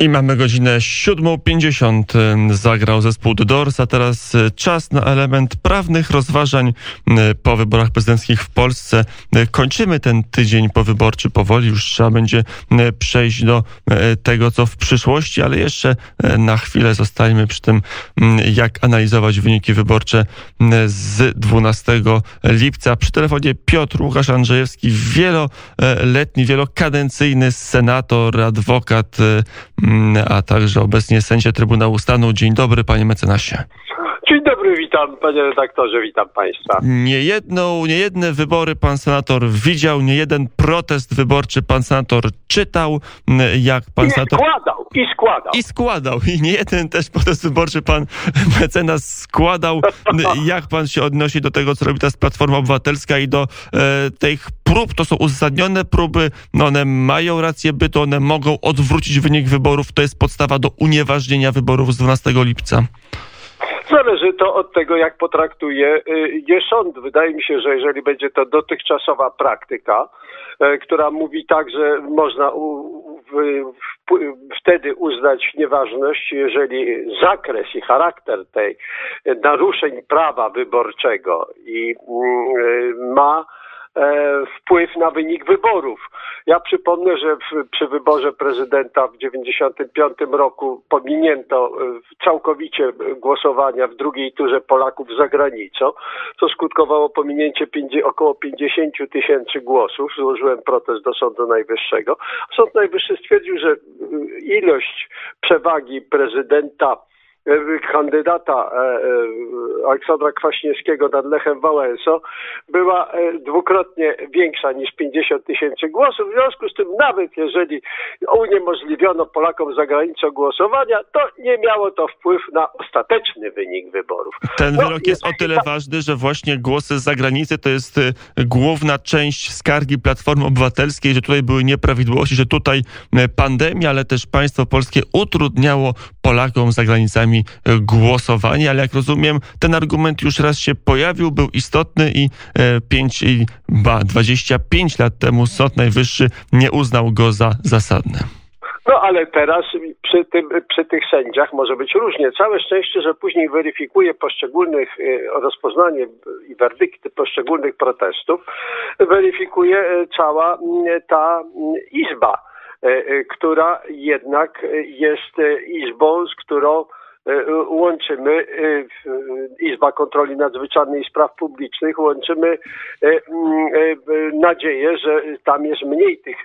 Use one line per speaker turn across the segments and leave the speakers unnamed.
I mamy godzinę 7.50. Zagrał zespół The Doors, a teraz y, czas na element prawnych rozważań y, po wyborach prezydenckich w Polsce. Y, kończymy ten tydzień powyborczy powoli, już trzeba będzie przejść do tego, co w przyszłości, ale jeszcze na chwilę zostańmy przy tym, jak analizować wyniki wyborcze z 12 lipca. Przy telefonie Piotr Łukasz Andrzejewski, wieloletni, wielokadencyjny senator, adwokat, a także obecnie sędzia Trybunału Stanu. Dzień dobry, panie mecenasie.
Dzień dobry, witam panie redaktorze, witam państwa.
Nie jedną, nie jedne wybory pan senator widział, nie jeden protest wyborczy pan senator czytał, jak pan
I
senator...
składał, i składał.
I składał. I nie jeden też protest wyborczy pan mecenas składał. jak pan się odnosi do tego, co robi teraz Platforma Obywatelska i do e, tych prób, to są uzasadnione próby, no one mają rację bytu, one mogą odwrócić wynik wyborów, to jest podstawa do unieważnienia wyborów z 12 lipca.
Zależy to od tego, jak potraktuje y, je sąd. Wydaje mi się, że jeżeli będzie to dotychczasowa praktyka, y, która mówi tak, że można wtedy uznać nieważność, jeżeli zakres i charakter tej naruszeń prawa wyborczego i y, ma E, wpływ na wynik wyborów. Ja przypomnę, że w, przy wyborze prezydenta w 1995 roku pominięto e, całkowicie głosowania w drugiej turze Polaków za granicą, co skutkowało pominięcie około 50 tysięcy głosów. Złożyłem protest do Sądu Najwyższego. Sąd Najwyższy stwierdził, że e, ilość przewagi prezydenta kandydata e, e, Aleksandra Kwaśniewskiego nad Lechem Wałęsą była e, dwukrotnie większa niż 50 tysięcy głosów. W związku z tym nawet jeżeli uniemożliwiono Polakom za granicą głosowania, to nie miało to wpływ na ostateczny wynik wyborów.
Ten no, wyrok jest o tyle ważny, że właśnie głosy z zagranicy to jest główna część skargi Platformy Obywatelskiej, że tutaj były nieprawidłowości, że tutaj pandemia, ale też państwo polskie utrudniało Polakom za granicami E, głosowanie, ale jak rozumiem, ten argument już raz się pojawił, był istotny i 5, e, ba, 25 lat temu Sąd Najwyższy nie uznał go za zasadny.
No ale teraz przy, tym, przy tych sędziach może być różnie. Całe szczęście, że później weryfikuje poszczególnych, e, rozpoznanie i werdykty poszczególnych protestów, weryfikuje cała ta izba, która jednak jest izbą, z którą łączymy e, Izba Kontroli Nadzwyczajnej i Spraw Publicznych, łączymy e, nadzieję, że tam jest mniej tych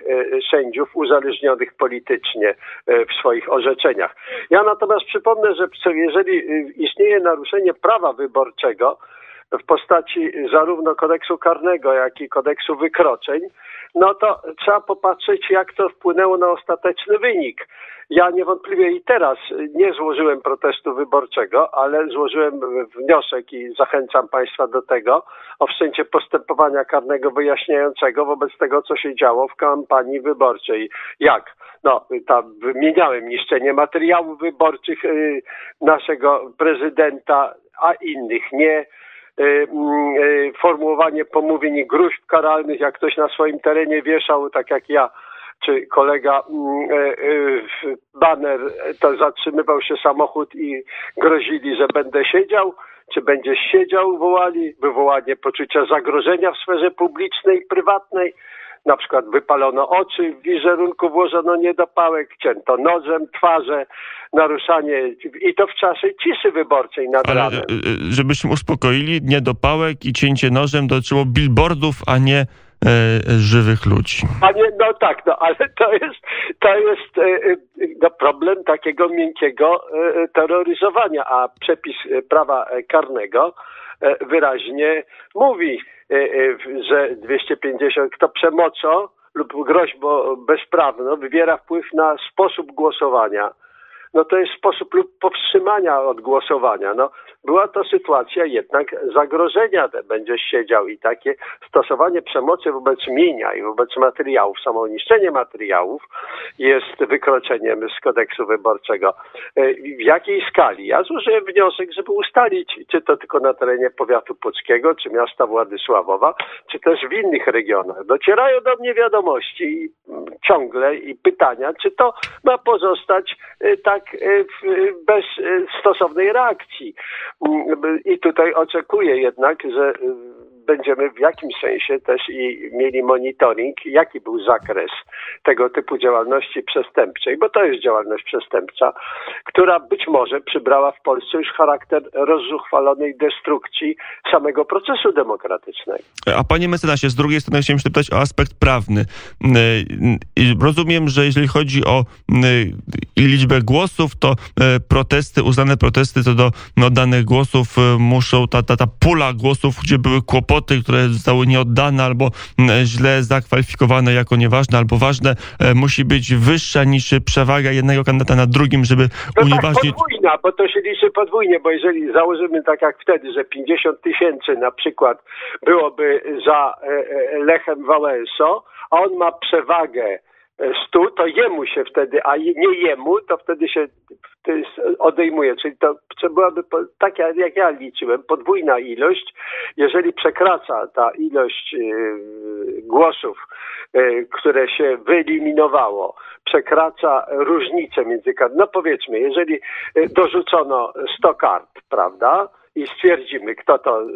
sędziów uzależnionych politycznie w swoich orzeczeniach. Ja natomiast przypomnę, że jeżeli istnieje naruszenie prawa wyborczego, w postaci zarówno kodeksu karnego, jak i kodeksu wykroczeń, no to trzeba popatrzeć, jak to wpłynęło na ostateczny wynik. Ja niewątpliwie i teraz nie złożyłem protestu wyborczego, ale złożyłem wniosek i zachęcam Państwa do tego o wszczęcie postępowania karnego wyjaśniającego wobec tego, co się działo w kampanii wyborczej. Jak? No, tam wymieniałem niszczenie materiałów wyborczych y, naszego prezydenta, a innych nie formułowanie pomówień gruźb karalnych, jak ktoś na swoim terenie wieszał, tak jak ja, czy kolega y, baner, to zatrzymywał się samochód i grozili, że będę siedział, czy będziesz siedział, wołali, wywołanie poczucia zagrożenia w sferze publicznej prywatnej na przykład wypalono oczy, w wizerunku włożono niedopałek, cięto nożem twarze, naruszanie i to w czasie ciszy wyborczej nad Ale, ranem. E,
e, żebyśmy uspokoili, niedopałek i cięcie nożem dotyczyło billboardów, a nie e, żywych ludzi.
nie, no tak, no ale to jest, to jest e, e no, problem takiego miękkiego terroryzowania, a przepis prawa karnego wyraźnie mówi, że 250, kto przemocą lub groźbą bezprawną wywiera wpływ na sposób głosowania no to jest sposób lub powstrzymania od głosowania. No, była to sytuacja jednak zagrożenia, będziesz siedział i takie stosowanie przemocy wobec mienia i wobec materiałów, samo niszczenie materiałów jest wykroczeniem z kodeksu wyborczego. E, w jakiej skali? Ja złożyłem wniosek, żeby ustalić, czy to tylko na terenie powiatu puckiego, czy miasta Władysławowa, czy też w innych regionach. Docierają do mnie wiadomości ciągle i pytania, czy to ma pozostać e, tak e, bez stosownej reakcji. Mm, I tutaj oczekuję jednak, że będziemy w jakimś sensie też i mieli monitoring, jaki był zakres tego typu działalności przestępczej, bo to jest działalność przestępcza, która być może przybrała w Polsce już charakter rozzuchwalonej destrukcji samego procesu demokratycznego.
A panie mecenasie, z drugiej strony chciałem się pytać o aspekt prawny. Rozumiem, że jeżeli chodzi o liczbę głosów, to protesty, uznane protesty co do no, danych głosów muszą, ta, ta, ta pula głosów, gdzie były kłopoty, kwoty, które zostały nieoddane albo mm, źle zakwalifikowane jako nieważne albo ważne, e, musi być wyższa niż przewaga jednego kandydata na drugim, żeby
no tak, unieważnić... Tak, podwójna, bo to się liczy podwójnie, bo jeżeli założymy tak jak wtedy, że 50 tysięcy na przykład byłoby za e, e, Lechem Wałęso, a on ma przewagę 100, to jemu się wtedy, a nie jemu, to wtedy się odejmuje. Czyli to, byłaby, tak jak ja liczyłem, podwójna ilość. Jeżeli przekracza ta ilość yy, głosów, które się wyeliminowało, przekracza różnicę między no powiedzmy, jeżeli dorzucono 100 kart, prawda, i stwierdzimy, kto to,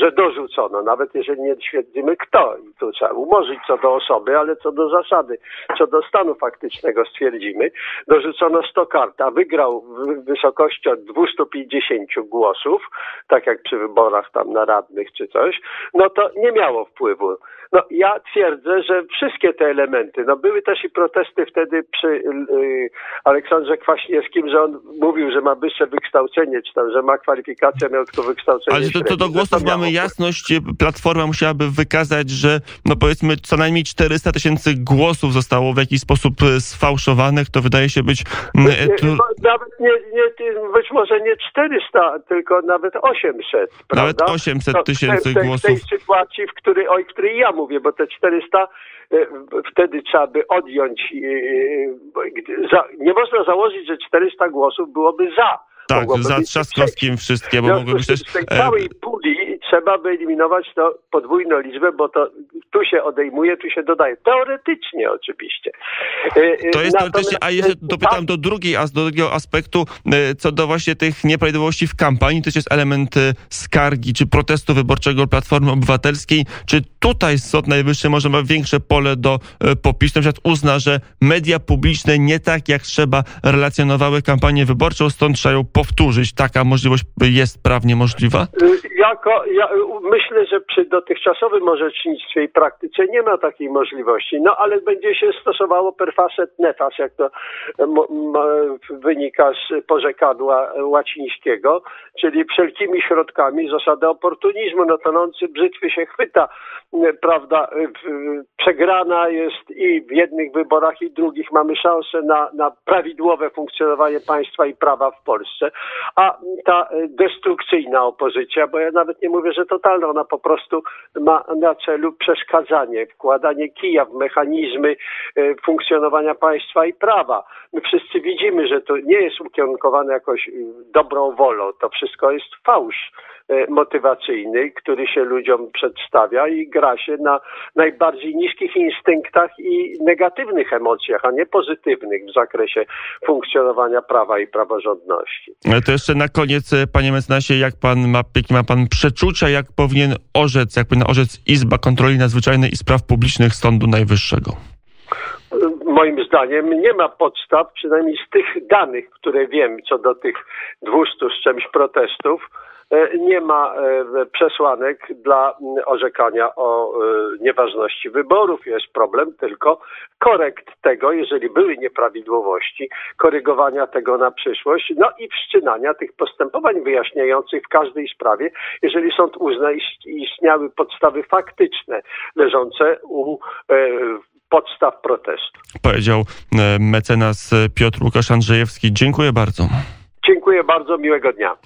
że dorzucono, nawet jeżeli nie stwierdzimy kto. I tu trzeba umorzyć co do osoby, ale co do zasady, co do stanu faktycznego stwierdzimy. Dorzucono 100 kart, a wygrał w wysokości od 250 głosów, tak jak przy wyborach tam na radnych czy coś, no to nie miało wpływu. No ja twierdzę, że wszystkie te elementy, no były też i protesty wtedy przy yy, Aleksandrze Kwaśniewskim, że on mówił, że ma wyższe wykształcenie, czy tam, że ma kwalifikację, miał tylko wykształcenie.
Ale to, to do głosów mamy jasność, Platforma musiałaby wykazać, że no powiedzmy co najmniej 400 tysięcy głosów zostało w jakiś sposób e, sfałszowanych, to wydaje się być...
Nie, nawet nie, nie, być może nie 400, tylko nawet 800,
Nawet 800 tysięcy głosów. W
tej sytuacji, w której, o której ja mówię, bo te 400 e, wtedy trzeba by odjąć, e, e, nie można założyć, że 400 głosów byłoby za.
Tak, za Trzaskowskim wszystkie, bo mogłyby
też... Z tej całej puli trzeba by eliminować to podwójną liczbę, bo to tu się odejmuje, tu się dodaje. Teoretycznie oczywiście.
To jest teoretycznie, a jeszcze dopytam do, drugiej, do drugiego aspektu, co do właśnie tych nieprawidłowości w kampanii, to jest element skargi czy protestu wyborczego Platformy Obywatelskiej. Czy tutaj Sąd Najwyższy może ma większe pole do popisu, na przykład uzna, że media publiczne nie tak jak trzeba relacjonowały kampanię wyborczą, stąd trzeba ją powtórzyć. Taka możliwość jest prawnie możliwa?
Jako, ja myślę, że przy dotychczasowym orzecznictwie i praktyce nie ma takiej możliwości, no ale będzie się stosowało per facet nefas, jak to wynika z porzekadła łacińskiego, czyli wszelkimi środkami zasada oportunizmu, no tonący brzytwy się chwyta, prawda, przegrana jest i w jednych wyborach i drugich. Mamy szansę na, na prawidłowe funkcjonowanie państwa i prawa w Polsce, a ta destrukcyjna opozycja, bo ja nawet nie mówię, że totalna, ona po prostu ma na celu przeszkadzanie, wkładanie kija w mechanizmy e, funkcjonowania państwa i prawa. My wszyscy widzimy, że to nie jest ukierunkowane jakoś dobrą wolą, to wszystko jest fałsz. E, motywacyjny, który się ludziom przedstawia i gra się na najbardziej niskich instynktach i negatywnych emocjach, a nie pozytywnych w zakresie funkcjonowania prawa i praworządności.
To jeszcze na koniec, e, panie mecenasie, jak pan ma, jakie ma pan przeczucia, jak powinien orzec, jak powinna orzec Izba Kontroli Nadzwyczajnej i Spraw Publicznych Sądu Najwyższego?
moim zdaniem nie ma podstaw, przynajmniej z tych danych, które wiem co do tych 200 z czymś protestów, E, nie ma e, przesłanek dla orzekania o e, nieważności wyborów. Jest problem tylko korekt tego, jeżeli były nieprawidłowości, korygowania tego na przyszłość, no i wszczynania tych postępowań wyjaśniających w każdej sprawie, jeżeli sąd uzna, istniały podstawy faktyczne leżące u podstaw protestu.
Powiedział mecenas Piotr Łukasz Andrzejewski. Dziękuję bardzo.
Dziękuję bardzo, miłego dnia.